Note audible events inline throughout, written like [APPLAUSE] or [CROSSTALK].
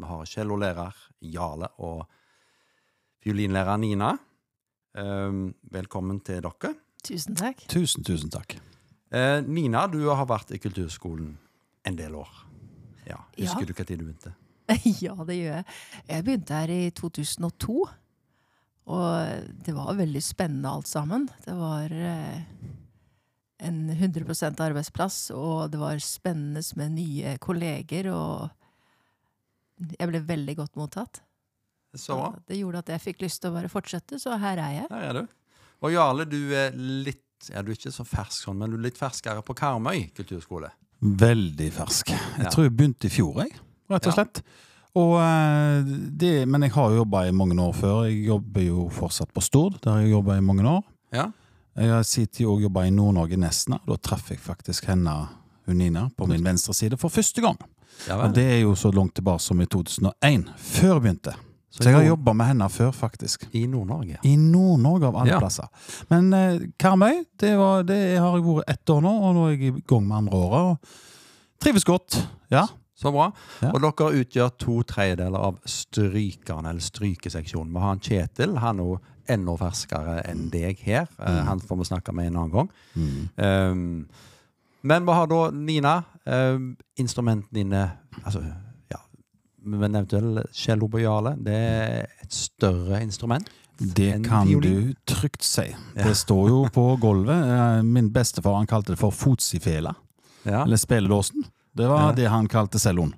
Vi har cellolærer Jarle og fiolinlærer Nina. Um, velkommen til dere. Tusen takk. Tusen, tusen takk. Eh, Nina, du har vært i kulturskolen en del år. Ja, Husker Ja. du hva tid du begynte? [LAUGHS] ja, det gjør jeg. Jeg begynte her i 2002. Og det var veldig spennende alt sammen. Det var eh, en 100% arbeidsplass, og det var spennende med nye kolleger. Og jeg ble veldig godt mottatt. Så bra. Det gjorde at jeg fikk lyst til å bare fortsette, så her er jeg. Her er du. Og Jarle, du er litt ja, Du er ikke så fersk sånn, men du er litt ferskere på Karmøy kulturskole. Veldig fersk. Jeg Ja. tror jeg begynte i fjor, jeg, rett og Ja. Og, eh, det, men jeg har jo jobba i mange år før. Jeg jobber jo fortsatt på Stord, der jeg jobba i mange år. Ja. Jeg har sin og jobba i Nord-Norge, Nesna. Da traff jeg faktisk henne, hun Nina, på min venstre side for første gang. Ja Og det er jo så langt tilbake som i 2001, før jeg begynte. Så jeg har jobba med henne før, faktisk. I Nord-Norge. I Nord-Norge, av alle Ja. plasser. Men eh, Karmøy, det, var, det har jeg vært ett år nå, og nå er jeg i gang med andre året. Trives godt. Ja. Så bra. Ja. Og dere utgjør to tredjedeler av strykerne, eller strykeseksjonen. Vi har en Kjetil. Han er jo enda ferskere enn deg her. Mm. Han får vi snakke med en annen gang. Um, men vi har da Nina. Eh, instrumentene dine altså, ja, Men eventuelt cello bojale. Det er et større instrument. Det kan violin. du trygt si. Ja. Det står jo på gulvet. Eh, Min bestefar han kalte det for fotsifela, Ja. eller speledåsen. Det var Ja. det han kalte celloen.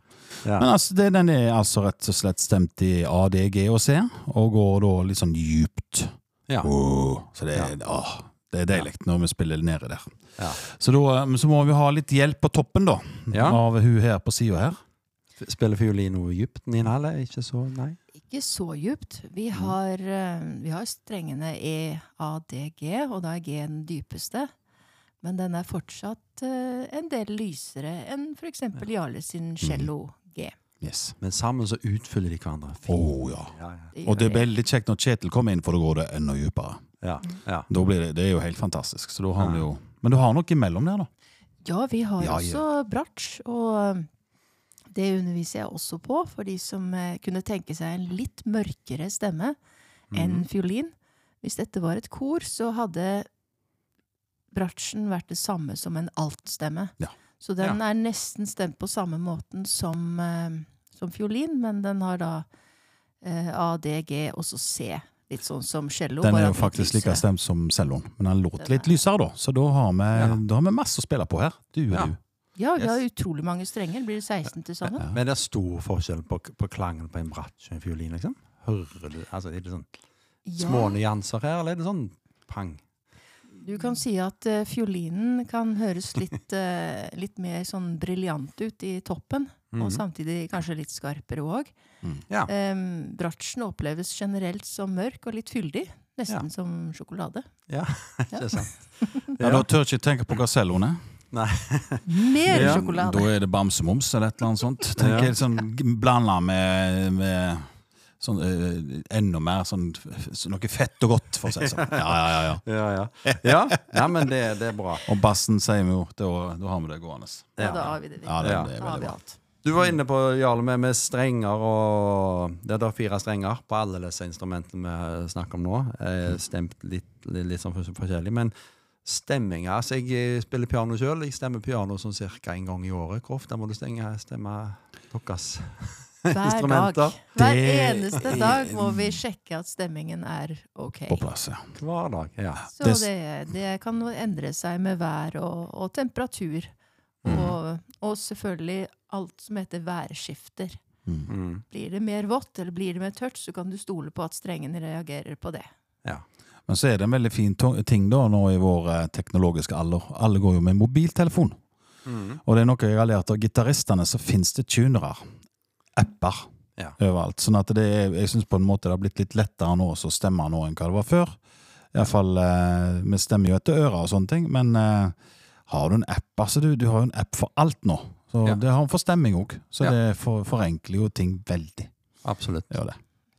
Ja. Men altså, det, den er altså rett og slett stemt i A, D, G og C, og går da litt sånn djupt. ja. Oh, så det er, åh, det er deilig når vi spiller nede der. ja. Så da så må vi ha litt hjelp på toppen, da. Ja. Av hun her på sida her. Spiller fiolin noe dypt, Nina? Eller ikke så? Nei? Ikke så djupt. Vi har, eh, vi har strengene E, A, D, G, og da er G den dypeste. Men den er fortsatt eh, en del lysere enn f.eks. Jarle sin cello G. Yes. Men sammen så utfyller de hverandre. Å ja. Ja, ja. Og det er veldig kjekt når Kjetil kommer inn, for da går det enda dypere. Ja, ja. Da blir det, det er jo helt fantastisk. Så da har vi jo Men du har noe imellom der, da? Ja, vi har Ja, også bratsj, og eh, det underviser jeg også på for de som eh, kunne tenke seg en litt mørkere stemme enn enn fiolin. Hvis dette var et kor, så hadde bratsjen vært det samme som en altstemme. Ja. Så den er nesten stemt på samme måten som, eh, som fiolin, men den har da eh, A, D, G og så C. Litt sånn som cello. Den er jo faktisk like stemt som celloen, men den låter litt er- lysere, da. Så da har vi, Ja. da har vi masse å spille på her. Du og Ja. du. Ja, vi har Yes. utrolig mange strenger. Blir det 16 til sammen? Men det er stor forskjell på, på klangen på en bratsj og en fiolin, liksom? Hører du Altså, er det sånn Ja. små nyanser her, eller er det sånn pang? Du kan si at uh, fiolinen kan høres litt, uh, litt mer sånn briljant ut i toppen, og Mhm. samtidig kanskje litt skarpere òg. Ja. Um, bratsjen oppleves generelt som mørk og litt fyldig. Nesten som sjokolade. ja. [LAUGHS] Ikke sant? [LAUGHS] Ja, Da tør ikke tenke på gasellene. Nei. [LAUGHS] Mer Ja, sjokolade! Da er det bamsemums eller et eller annet sånt. Tenker Ja. jeg sånn Blanda med, med sånn eh, enda mer sånn noe fett og godt, for å si det sånn. Ja, ja, ja, ja. Ja, ja. ja. ja men det, det er bra. Og bassen sier vi jo, da, har vi det gående. Ja, da har vi det. Ja, det, det, det det, Da har det, vi bra. Du var inne på Jarle med, med strenger og Det er da fire strenger på alle disse instrumentene vi snakker om nå. Eh, stemt litt, litt, litt sånn forskjellig. Men stemminga altså Jeg eh, spiller piano sjøl. Jeg stemmer piano sånn ca. en gang i året. Hvor ofte må du stenge, stemme deres [LAUGHS] Hver dag. Hver eneste dag må vi sjekke at stemmingen er ok. På plass, ja. Hver dag. Ja. Så Det- det, det kan endre seg med vær og, og temperatur. Og, og selvfølgelig alt som heter værskifter. Mm. Blir det mer vått eller blir det mer tørt, så kan du stole på at strengene reagerer på det. ja. Men så er det en veldig fin ting da nå i vår eh, teknologiske alder. Alle går jo med mobiltelefon. Mm. Og det er noe jeg har lært av gitaristene, så finnes det tunere. Apper. Ja. Overalt. Sånn at det er, jeg syns på en måte det har blitt litt lettere nå å stemme nå enn hva det var før. Iallfall eh, Vi stemmer jo etter øra og sånne ting, men eh, har du en app Altså, du, du har jo en app for alt nå. Så Ja. det har en forstemming òg. Så Ja. det for, forenkler jo ting veldig. Absolutt. Gjør det.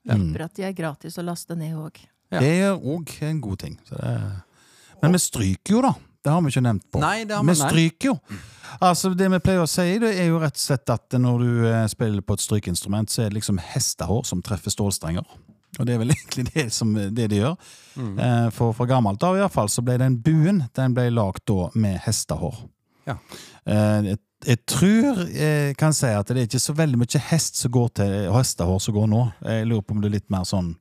Hjelper at de er gratis å laste ned òg. Ja. Det er òg en god ting. Så det, men vi stryker jo, da. Det har vi ikke nevnt på. Nei, det har vi vi- stryker jo. Altså, det vi pleier å si, det er jo rett og slett at når du eh, spiller på et strykeinstrument, så er det liksom hestehår som treffer stålstrenger. Og det er vel egentlig det, som, det de gjør. Mm. Eh, For fra gammelt av i hvert fall, så ble den buen den ble lagd da med hestehår. Ja. Eh, Jeg, tror jeg kan si at det er ikke så veldig mye hest som går til, hestehår som går nå. Jeg lurer på om det er litt mer sånn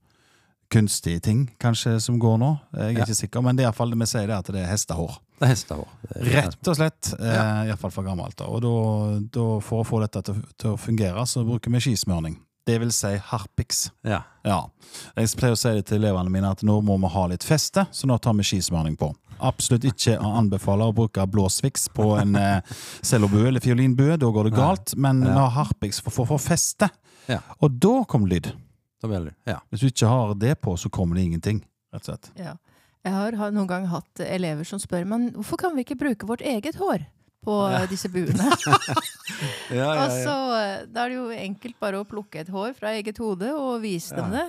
kunstige ting kanskje som går nå. Jeg er Ja. ikke sikker, men det er i hvert fall, vi sier det at det er hestehår. Det er hestehår. Det er- Rett og slett. Ja. Iallfall fra gammelt. av. Og da, da, for å få dette til, til å fungere, så bruker vi skismørning. Det vil si harpiks. Ja. Ja. Jeg pleier å si det til elevene mine at nå må vi ha litt feste, så nå tar vi skismørning på. Absolutt ikke å anbefale å bruke blåsviks på en eh, cellobue eller fiolinbue. Da går det Nei. galt. Men Ja. vi har harpiks for å få feste. Ja. Og da kommer lyd. Da blir det, ja. Hvis du ikke har det på, så kommer det ingenting. rett og slett. Ja. Jeg har, har noen gang hatt elever som spør men hvorfor kan vi ikke bruke vårt eget hår på Ja. disse buene. [LAUGHS] Ja, Og så eh, Da er det jo enkelt bare å plukke et hår fra eget hode og vise dem det.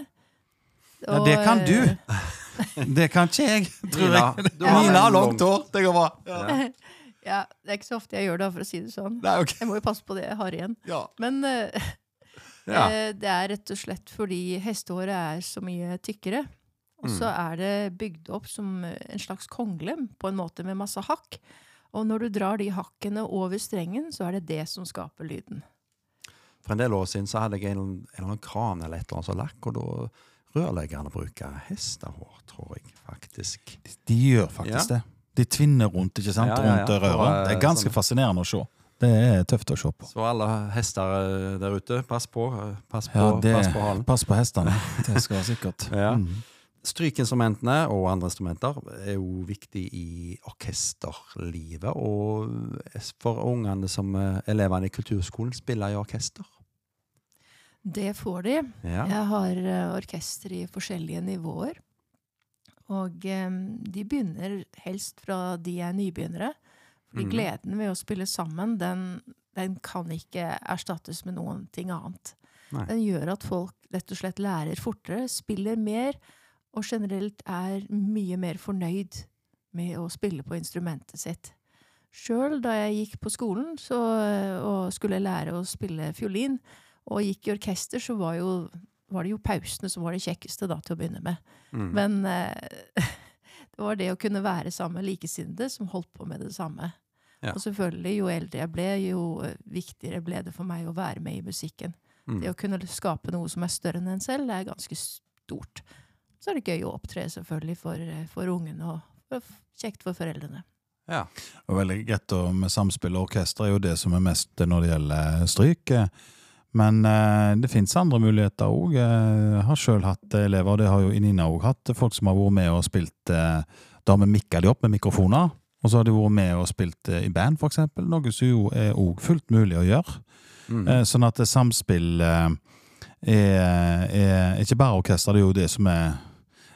Ja, det kan du. eh, [LAUGHS] Det kan ikke jeg, tror jeg. Mina har langt hår. Det går bra. Ja. [LAUGHS] Ja, Det er ikke så ofte jeg gjør det, for å si det sånn. Nei, okay. Jeg må jo passe på det jeg har igjen. Ja. Men uh, Ja. eh, det er rett og slett fordi hestehåret er så mye tykkere. Og så Mm. er det bygd opp som en slags kongle, på en måte med masse hakk. Og når du drar de hakkene over strengen, så er det det som skaper lyden. For en del år siden så hadde jeg en, en eller annen kran eller et eller annet som lakk, og da rørleggerne bruker hestehår, tror jeg faktisk. De gjør faktisk det. De tvinner rundt ikke sant? Ja, ja, ja. rundt røret. Det er ganske sånn- fascinerende å se. Det er tøft å se på. Så alle hester eh, der ute, pass på. eh, Pass på, Ja, det, pass på halen. pass på hestene. Det skal være sikkert. [LAUGHS] Ja. Mm. Strykeinstrumentene og andre instrumenter er jo viktig i orkesterlivet. Og for ungene som eh, elevene i kulturskolen spiller i orkester. Det får de. Ja. Jeg har eh, orkester i forskjellige nivåer. Og eh, de begynner helst fra de er nybegynnere. Fordi Mhm. gleden ved å spille sammen, den, den kan ikke erstattes med ting annet. Nei. Den gjør at folk rett og slett lærer fortere, spiller mer, og generelt er mye mer fornøyd med å spille på instrumentet sitt. Sjøl da jeg gikk på skolen så, og skulle lære å spille fiolin, og gikk i orkester, så var, jo, var det jo pausene som var det kjekkeste da, til å begynne med. Mm. Men eh, [LAUGHS] det var det å kunne være sammen med likesinnede som holdt på med det samme. Ja. Og selvfølgelig, jo eldre jeg ble, jo eh, viktigere ble det for meg å være med i musikken. Mm. Det å kunne skape noe som er større enn en selv, det er ganske stort. Så er det gøy å opptre selvfølgelig for, eh, for ungen, og kjekt for foreldrene. Ja. Og veldig greit og med samspill og orkester er jo det som er mest når det gjelder stryk. Men eh, det fins andre muligheter òg. Jeg har sjøl hatt elever, og det har jo Nina òg hatt, folk som har vært med og spilt eh, Da har vi mikka de opp med mikrofoner, og så har de vært med og spilt eh, i band, f.eks. Noe som jo er òg fullt mulig å gjøre. Mm. Eh, Sånn at samspill eh, er, er ikke bare orkester, det er jo det som er,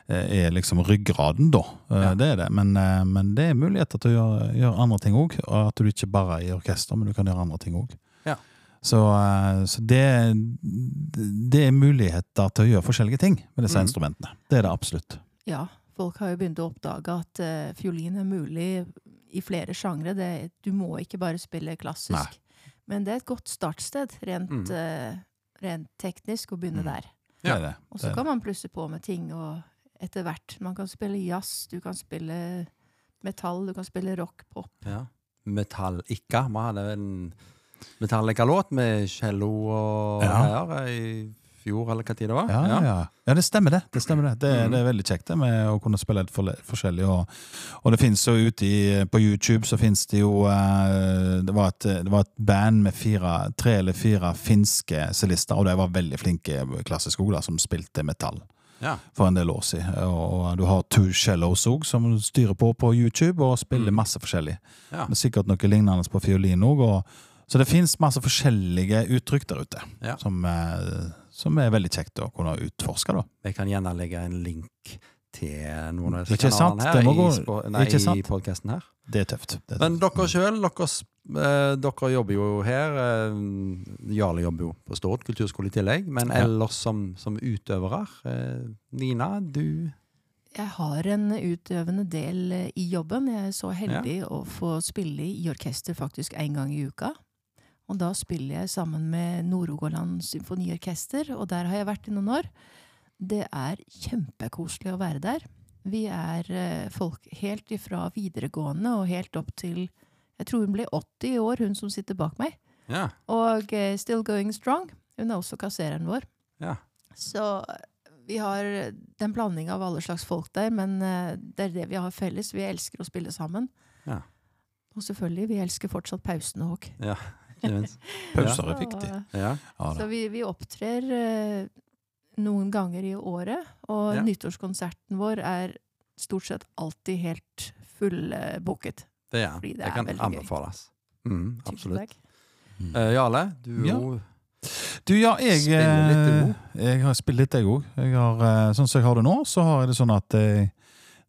er liksom ryggraden, da. Eh, Ja. Det er det. Men, eh, men det er muligheter til å gjøre, gjøre andre ting òg. At du ikke bare er i orkester, men du kan gjøre andre ting òg. Ja. Så, eh, så det, det er muligheter til å gjøre forskjellige ting med disse mm. instrumentene. Det er det absolutt. Ja, folk har jo begynt å oppdage at uh, fiolin er mulig i flere sjangre. Du må ikke bare spille klassisk. Nei. Men det er et godt startsted, rent, Mm. uh, rent teknisk, å begynne Mm. der. Ja. det det. Og så kan man plusse på med ting og etter hvert. Man kan spille jazz, du kan spille metall, du kan spille rock, pop. Ja. Metallica. Vi hadde en Metallica-låt med cello og Ja. her i fjor, eller hva tid det var. Ja, ja. ja. ja, det stemmer det. Det stemmer det. Det, Mm. det er veldig kjekt det med å kunne spille litt forskjellig. Og, og det finnes jo ute i, på YouTube så finnes det jo uh, det, var et, det var et band med fire, tre eller fire finske cellister, og de var veldig flinke klassisk også, som spilte metall Ja. for en del år siden. Og, du har Two Shellos òg, som styrer på på YouTube og spiller Mm. masse forskjellig. Ja. Er sikkert noe lignende på fiolin òg. Så det fins masse forskjellige uttrykk der ute Ja. som, eh, som er veldig kjekt å kunne utforske. da. Jeg kan gjerne legge en link til noen av disse Ikke sant? her Det må i, gå- nei, ikke sant? i podcasten her. Det er tøft. Det er Men tøft. dere sjøl, dere, eh, dere jobber jo her. eh, Jarle jobber jo på Stord kulturskole i tillegg. Men Ja. ellers som, som utøvere eh, Nina, du Jeg har en utøvende del i jobben. Jeg er så heldig å få spille i orkester faktisk én gang i uka. Og da spiller jeg sammen med Nord-Rogaland Symfoniorkester, og der har jeg vært i noen år. Det er kjempekoselig å være der. Vi er eh, folk helt ifra videregående og helt opp til Jeg tror hun ble 80 i år, hun som sitter bak meg. Ja. Og eh, Still Going Strong. Hun er også kassereren vår. Ja. Så vi har den blandinga av alle slags folk der, men eh, det er det vi har felles. Vi elsker å spille sammen. Ja. Og selvfølgelig, vi elsker fortsatt pausene òg. ja. [LAUGHS] Pauser er viktig. Ja. Ja, Så vi, vi opptrer eh, noen ganger i året, og Ja. nyttårskonserten vår er stort sett alltid helt fullbooket. Det er Fordi det det. er kan anbefales. Mm, absolutt. Mm. Uh, Jarle, du Ja. jo Du, ja, jeg Spiller litt, du eh, Jeg har spilt litt, jeg òg. Sånn som jeg har det nå, så har jeg det sånn at jeg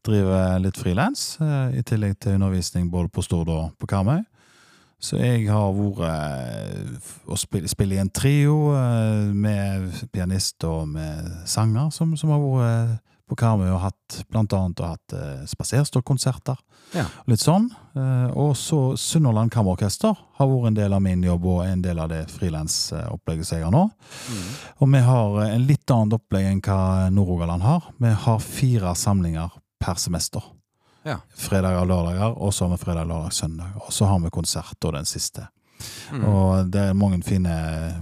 driver litt frilans, i tillegg til undervisning både på Stord og på Karmøy. Så jeg har vært eh, å spille, spille i en trio eh, med pianist og med sanger, som, som har vært eh, på Karmøy og hatt blant annet og hatt eh, spaserstokkonserter. Ja. Litt sånn. Eh, og så Sunnhordland Kammerorkester har vært en del av min jobb og en del av det frilansopplegget som jeg har nå. mm. Og vi har eh, en litt annet opplegg enn hva Nord-Rogaland har. Vi har fire samlinger per semester. Ja. Fredager og lørdager, og så har vi fredag, lørdag, søndag. Og så har vi konsert da den siste. Mm. Og det er mange fine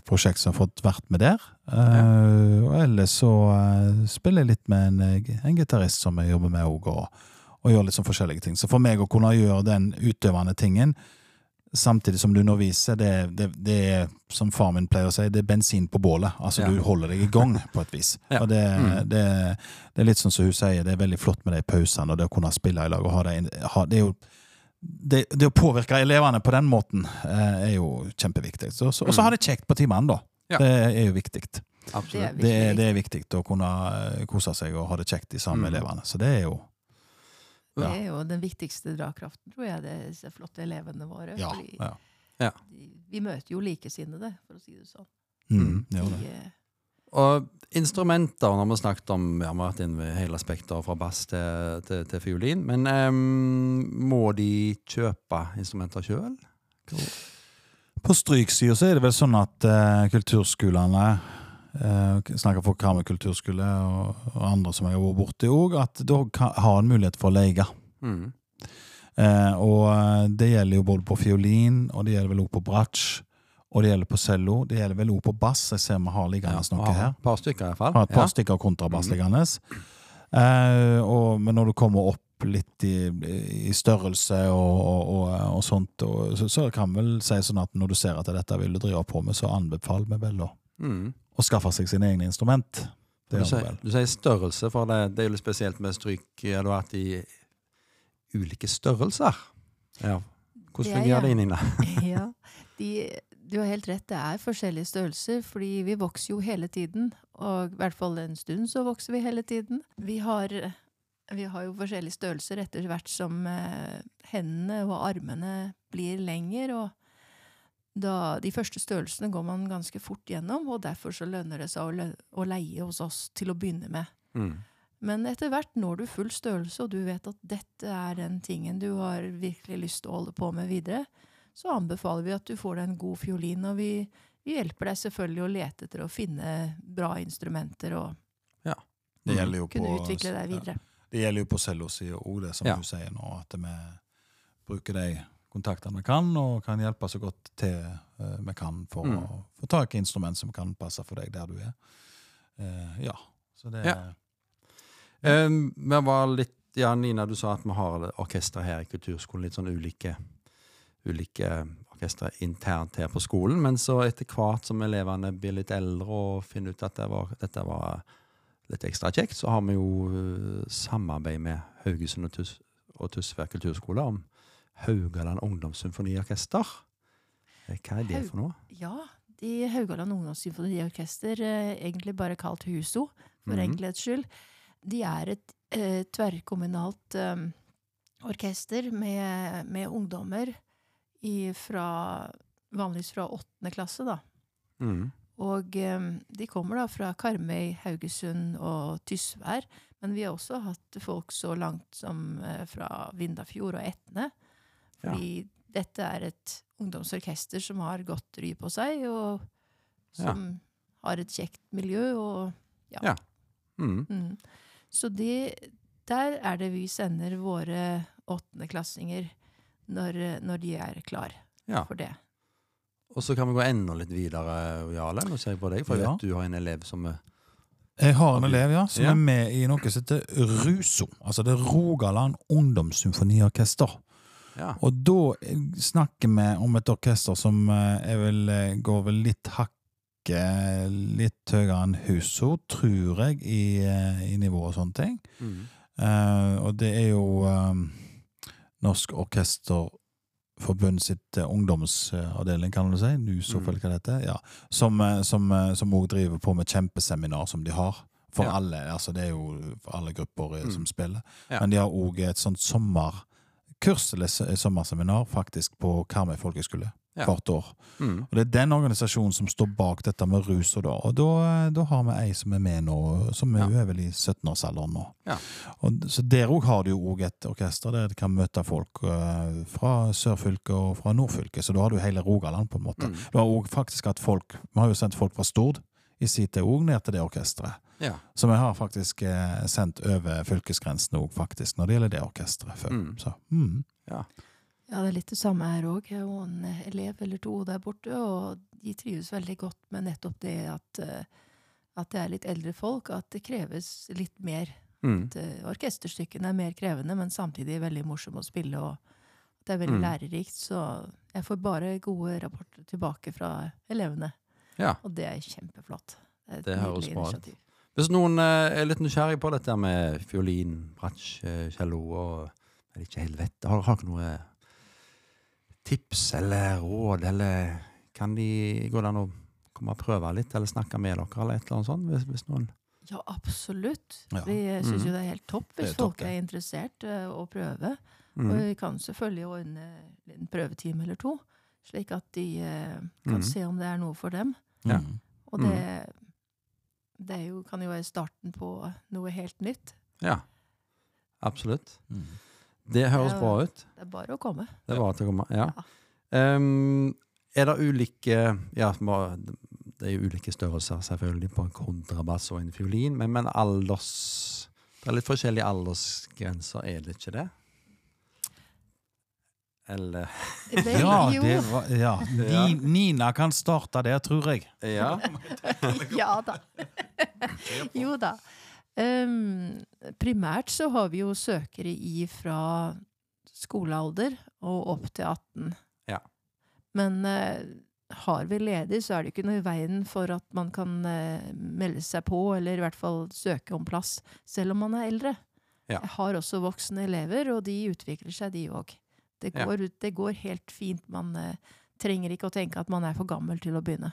prosjekt som har fått vært med der. Eh, og ellers så uh, spiller jeg litt med en, eh, en gitarist som jeg jobber med òg, og, og gjør litt sånn forskjellige ting. Så for meg å kunne gjøre den utøvende tingen samtidig som du underviser, det, det, det er som far min pleier å si, det er bensin på bålet. Altså Ja. du holder deg i gang på et vis. Ja. Og det, Mm. det, det er litt sånn som hun sier, det er veldig flott med de pausene og det å kunne spille i lag. og ha det, ha, det er jo det, det å påvirke elevene på den måten eh, er jo kjempeviktig. Og så, så ha det kjekt på timene, da. Ja. Det er jo viktig. Det Absolutt. Det er, det er viktig å kunne eh, kose seg og ha det kjekt i sammen med Mm. elevene. Så det er jo Det er jo den viktigste dragkraften, tror jeg, det er disse flotte elevene våre. Ja. fordi ja. de, vi møter jo likesinnede, for å si det sånn. Mm, det det. De, eh, Og instrumenter, når vi har snakket om Vi har vært inne ved hele spekteret fra bass til, til, til fiolin. Men um, må de kjøpe instrumenter sjøl? På stryksida så er det vel sånn at uh, kulturskolene eh, Snakker for Karmøy kulturskole og, og andre som jeg har vært borti òg, at da har en mulighet for å leie. Mm. Eh, og eh, det gjelder jo både på fiolin, og det gjelder vel òg på bratsj, og det gjelder på cello. Det gjelder vel òg på bass. Jeg ser vi har liggende noe her. Et par stykker, i hvert fall. Har et par Ja. stykker kontrabass Mhm. liggende. Eh, og, men når du kommer opp litt i, i størrelse og, og, og, og sånt, så, så kan vel si sånn at når du ser at dette vil du drive på med, så anbefaler vi vel å, Mm. Å skaffe seg sine egne instrument. Det Du, sier, du sier størrelse, for det, det er jo litt spesielt med stryk. Har du vært i ulike størrelser? Ja. Det Hvordan er fungerer det, gjerne- Nina? [LAUGHS] [LAUGHS] ja, de, du har helt rett, det er forskjellige størrelser, fordi vi vokser jo hele tiden. Og i hvert fall en stund så vokser vi hele tiden. Vi har, vi har jo forskjellige størrelser etter hvert som eh, hendene og armene blir lengre. og da, de første størrelsene går man ganske fort gjennom, og derfor så lønner det seg å, å leie hos oss til å begynne med. Mm. Men etter hvert når du full størrelse, og du vet at dette er den tingen du har virkelig lyst til å holde på med videre, så anbefaler vi at du får deg en god fiolin. Og vi, vi hjelper deg selvfølgelig å lete etter å finne bra instrumenter og Det gjelder jo på, kunne utvikle deg ja. videre. Det gjelder jo på cellosida òg, det som Ja. du sier nå, at vi bruker de kontaktene vi kan, og kan hjelpe så godt til uh, vi kan for Mm. å få tak i instrument som kan passe for deg der du er. Uh, ja, så det Ja. Um, vi var litt Ja, Nina, du sa at vi har orkestre her i kulturskolen. Litt sånn ulike, ulike orkestre internt her på skolen. Men så etter hvert som elevene blir litt eldre og finner ut at det var, dette var litt ekstra kjekt, så har vi jo samarbeid med Haugesund og, Tus og Tysvær kulturskole om Haugaland ungdomssymfoniorkester. Eh, Hva er det for noe? Ja, de Haugaland Ungdomssymfoniorkester, eh, egentlig bare kalt HUSO, for Mhm. enkelhets skyld, de er et eh, tverrkommunalt eh, orkester med, med ungdommer i, fra, vanligvis fra åttende klasse, da. Mm. Og eh, de kommer da fra Karmøy, Haugesund og Tysvær. Men vi har også hatt folk så langt som eh, fra Vindafjord og Etne. Fordi dette er et ungdomsorkester som har godt ry på seg, og som har et kjekt miljø. Og Ja. Mm. Mm. Så de, der er det vi sender våre åttendeklassinger når, når de er klar ja. for det. Og så kan vi gå enda litt videre, Jarle. Nå ser jeg på deg, for jeg Ja. vet du har en elev som er Jeg har en elev ja, som Ja. er med i noe som heter RUSO. Altså det er Rogaland Ungdomssymfoniorkester. Ja. Og da snakker vi om et orkester som jeg vil, vel, eh, går vel litt hakket litt høyere enn Huso, tror jeg, i, eh, i nivå og sånne ting. Mm. Uh, og det er jo eh, Norsk Orkesterforbund sitt uh, ungdomsavdeling, kan du si. NUSO, Mm. hva det heter. Ja. Som òg som, eh, som også driver på med kjempeseminar, som de har. For Ja. alle. altså Det er jo alle grupper eh, Mm. som spiller. Ja. Men de har òg et sånt sommerkurs, eller sommerseminar, faktisk på Karmøy folkehøgskole. Ja. Hvert år. Mm. Og Det er den organisasjonen som står bak dette med rus. Og da, og da, da har vi ei som er med nå, som er, Ja. er vel i 17-årsalderen nå. Ja. Og, så Der òg har du jo et orkester der du kan møte folk uh, fra sørfylket og fra nordfylket. Så da har du hele Rogaland, på en måte. Mm. Du har òg faktisk hatt folk Vi har jo sendt folk fra Stord i sin tid òg ned til det orkesteret. Ja. Så vi har faktisk eh, sendt over fylkesgrensen òg, faktisk, når det gjelder det orkesteret. før. Mm. Så, mm. Ja, det er litt det samme her òg. Jeg har en elev eller to der borte, og de trives veldig godt med nettopp det at, eh, at det er litt eldre folk, at det kreves litt mer. Mm. At eh, orkesterstykkene er mer krevende, men samtidig veldig morsomme å spille, og det er veldig Mm. lærerikt. Så jeg får bare gode rapporter tilbake fra elevene, ja. og det er kjempeflott. Det et Det høres bra ut. initiativ. Hvis noen eh, er litt nysgjerrig på dette med fiolin, bratsj, eh, cello og jeg vet ikke helt vet, har, dere noe tips eller råd, eller kan de gå an å komme og prøve litt, eller snakke med dere, eller et eller annet sånt? Hvis, hvis noen Ja, absolutt. Ja. Vi syns Mhm. jo det er helt topp hvis er folk er interessert uh, å prøve. mm. Og vi kan selvfølgelig ordne en prøvetime eller to, slik at de uh, kan mm. se om det er noe for dem. Ja. Mm. Og det, det er jo, kan jo være starten på noe helt nytt. Ja. Absolutt. Mm. Det høres Ja. bra ut. Det er bare å komme. Det var til å komme. Ja. Ehm, er det ulike Ja, det er jo ulike størrelser selvfølgelig på en kontrabass og en fiolin, men, men alders Det er litt forskjellige aldersgrenser, er det ikke det? Eller Vel, [LAUGHS] Ja, det var, ja. Ja. Ni, Nina kan starte der, tror jeg. Ja. [LAUGHS] ja da. [LAUGHS] jo da. Um, primært så har vi jo søkere i fra skolealder og opp til 18. Ja. Men uh, har vi ledig, så er det ikke noe i veien for at man kan uh, melde seg på, eller i hvert fall søke om plass, selv om man er eldre. Ja. Jeg har også voksne elever, og de utvikler seg, de òg. Det, Ja. går- det går helt fint. Man uh, trenger ikke å tenke at man er for gammel til å begynne.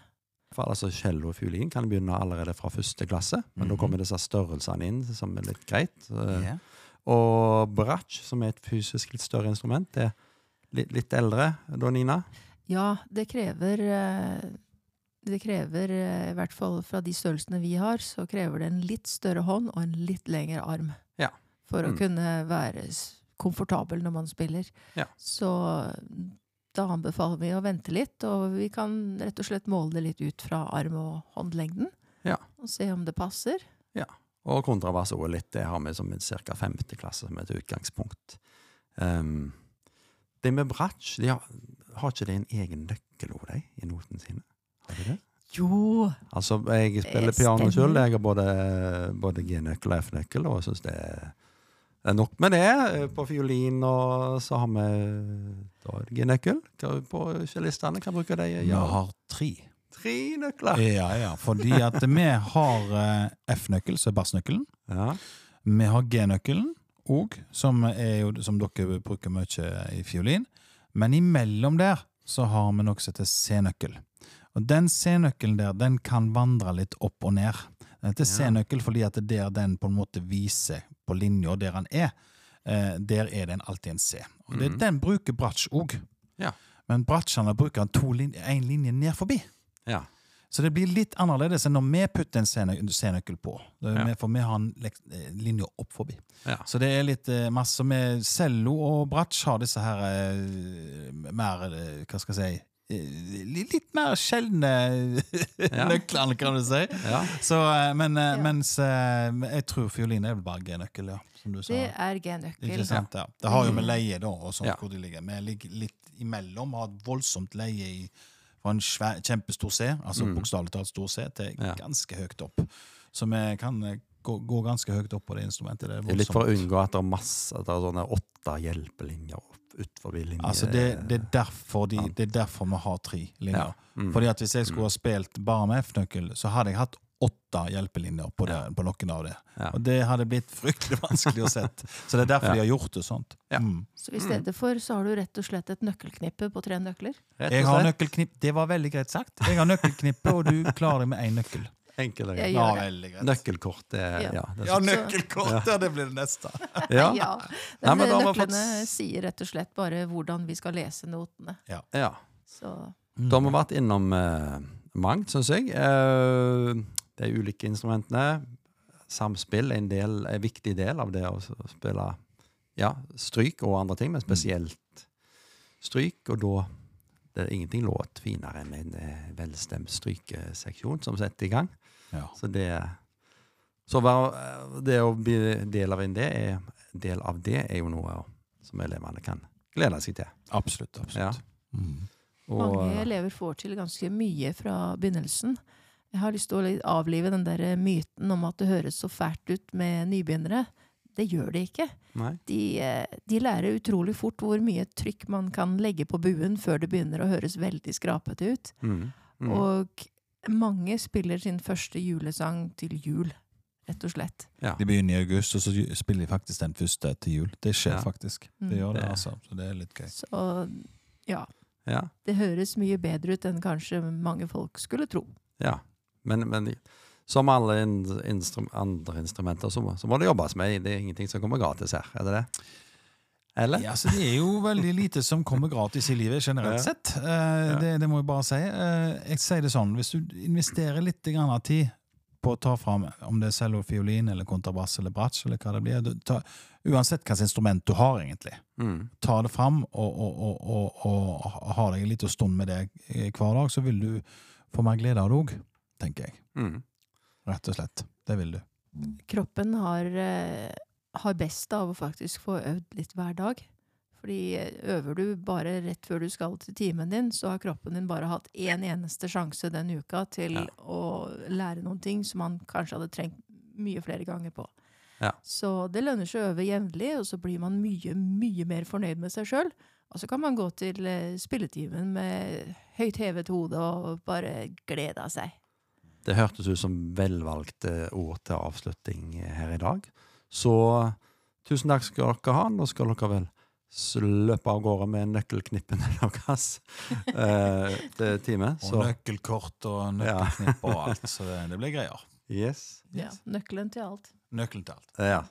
For altså Cello og fiolin kan begynne allerede fra første klasse, men da Mhm. kommer disse størrelsene inn, som er litt greit. Uh, yeah. Og bratsj, som er et fysisk litt større instrument, det er litt, litt eldre da, Nina? Ja, det krever uh, Det krever, eh, i hvert fall fra de størrelsene vi har, så krever det en litt større hånd og en litt lengre arm. Ja. For å Mm. kunne være komfortabel når man spiller. Ja. Så da anbefaler vi å vente litt, og vi kan rett og slett måle det litt ut fra arm- og håndlengden. Ja. Og se om det passer. Ja. Og kontrabass òg litt. Det har vi som en ca. femte klasse som et utgangspunkt. Um, det med bratsj, de har, har ikke det en egen nøkkel over deg i notene sine? Har de det? Jo! Altså, jeg spiller piano sjøl. Jeg har både, både G-nøkkel og F-nøkkel, og jeg syns det er nok med det. På fiolin og så har vi er G-nøkkel. På cellistene kan bruke det. Vi har tre. Tre nøkler. Ja, ja. Fordi at vi har eh, F-nøkkel, som er bassnøkkelen. Ja. Vi har G-nøkkelen òg, som, er som dere bruker mye i fiolin. Men imellom der så har vi noe som heter C-nøkkel. Og den C-nøkkelen der, den kan vandre litt opp og ned. Ja. C-nøkkel fordi at det er der den på en måte viser på linja der han er. Eh, der er den alltid en C. Og det, mm. Den bruker bratsj òg. Ja. Men bratsjene bruker han to lin en linje ned forbi. ja. Så det blir litt annerledes enn når vi putter en C-nø- C-nøkkel på. Ja. For vi har en eh, linje opp forbi. Ja. Så det er litt eh, masse med cello og bratsj har disse her mer Hva skal jeg si Litt mer sjeldne [LAUGHS] Ja. nøklene, kan du si. Ja. Så, eh, men eh, Ja. mens eh, jeg tror fiolin er vel bare G-nøkkel, ja. Som du sa. Det er G-nøkkel. sant? Ja. Det har jo med leie da, og sånt Ja. hvor de ligger. Vi ligger litt imellom, har et voldsomt leie i, fra en svær, kjempestor C, altså Mm. bokstavelig talt stor C, til Ja. ganske høyt opp. Så vi kan eh, gå, gå ganske høyt opp på det instrumentet. Det er Det er litt for å unngå at det er masse at det er sånne åtte hjelpelinjer opp utenfor linje. Altså det, det, er derfor de, det er derfor vi har tre linjer. Ja. Mm. Fordi at Hvis jeg skulle ha spilt bare med F-nøkkel, så hadde jeg hatt åtte hjelpelinjer på, det, på noen av det. Ja. Og det hadde blitt fryktelig vanskelig å sette. Så det er derfor Ja. de har gjort det sånt. Ja. Mm. Så i stedet for så har du rett og slett et nøkkelknippe på tre nøkler. Rett og Jeg har nøkkelknipp. Det var veldig greit sagt. Jeg har nøkkelknippe, og du klarer deg med én nøkkel. Enkel og Jeg grei. gjør veldig greit. Nøkkelkort, det er Ja. ja. det er Ja, nøkkelkort! Ja, det blir det neste. ja. Ja. Nei, har vi nøklene fått- sier rett og slett bare hvordan vi skal lese notene. ja. Så Da har vi vært innom uh, mangt, syns jeg. Uh, de ulike instrumentene. Samspill er en, del, en viktig del av det å spille ja, stryk og andre ting, men spesielt stryk. Og da det er ingenting låt finere enn en eh, velstemt strykeseksjon som setter i gang. Ja. Så det så det å bli del av, en det er, del av det er jo noe som elevene kan glede seg til. Absolutt. absolutt. Mm. Og, mange elever får til ganske mye fra begynnelsen. Jeg har lyst til å avlive den der myten om at det høres så fælt ut med nybegynnere. Det gjør de ikke. De, eh, de lærer utrolig fort hvor mye trykk man kan legge på buen før det begynner å høres veldig skrapete ut. Mm. Mm. Og mange spiller sin første julesang til jul, rett og slett. ja. De begynner i august, og så spiller de faktisk den første til jul. Det skjer Ja. faktisk. Mm. Det gjør det, Det- altså. Så det er litt gøy. Så ja, ja. det høres mye bedre ut enn kanskje mange folk skulle tro. Ja, men, men som alle in instrum andre instrumenter, så må, så må det jobbes med. Det er ingenting som kommer gratis her, er det det? Eller? Ja, så Det er jo veldig lite som kommer gratis i livet generelt Ja. sett. Eh, det, det må jeg bare si. Eh, jeg sier det sånn, Hvis du investerer litt grann av tid på å ta fram om det er cello, fiolin, eller kontrabass eller bratsj, eller hva det blir, du, ta, uansett hvilket instrument du har, egentlig, Mm. ta det fram og, og, og, og, ha deg en liten stund med det hver dag, så vil du få mer glede av det òg, tenker jeg. Mm. Rett og slett. Det vil du. Kroppen har, eh, har best av å faktisk få øvd litt hver dag. Fordi eh, øver du bare rett før du skal til timen din, så har kroppen din bare hatt én eneste sjanse den uka til Ja. å lære noen ting som man kanskje hadde trengt mye flere ganger på. Ja. Så det lønner seg å øve jevnlig, og så blir man mye, mye mer fornøyd med seg sjøl. Og så kan man gå til eh, spilletimen med høyt hevet hode og bare glede seg. Det hørtes ut som velvalgte ord til avslutning her i dag. Så tusen takk skal dere ha. Nå skal dere vel løpe av gårde med nøkkelknippene [LAUGHS] deres eh, til time. Og nøkkelkort og nøkkelknipp og [LAUGHS] alt, så det, det blir greier. yes. Ja, nøkkelen til alt. Nøkkelen til alt. Ja.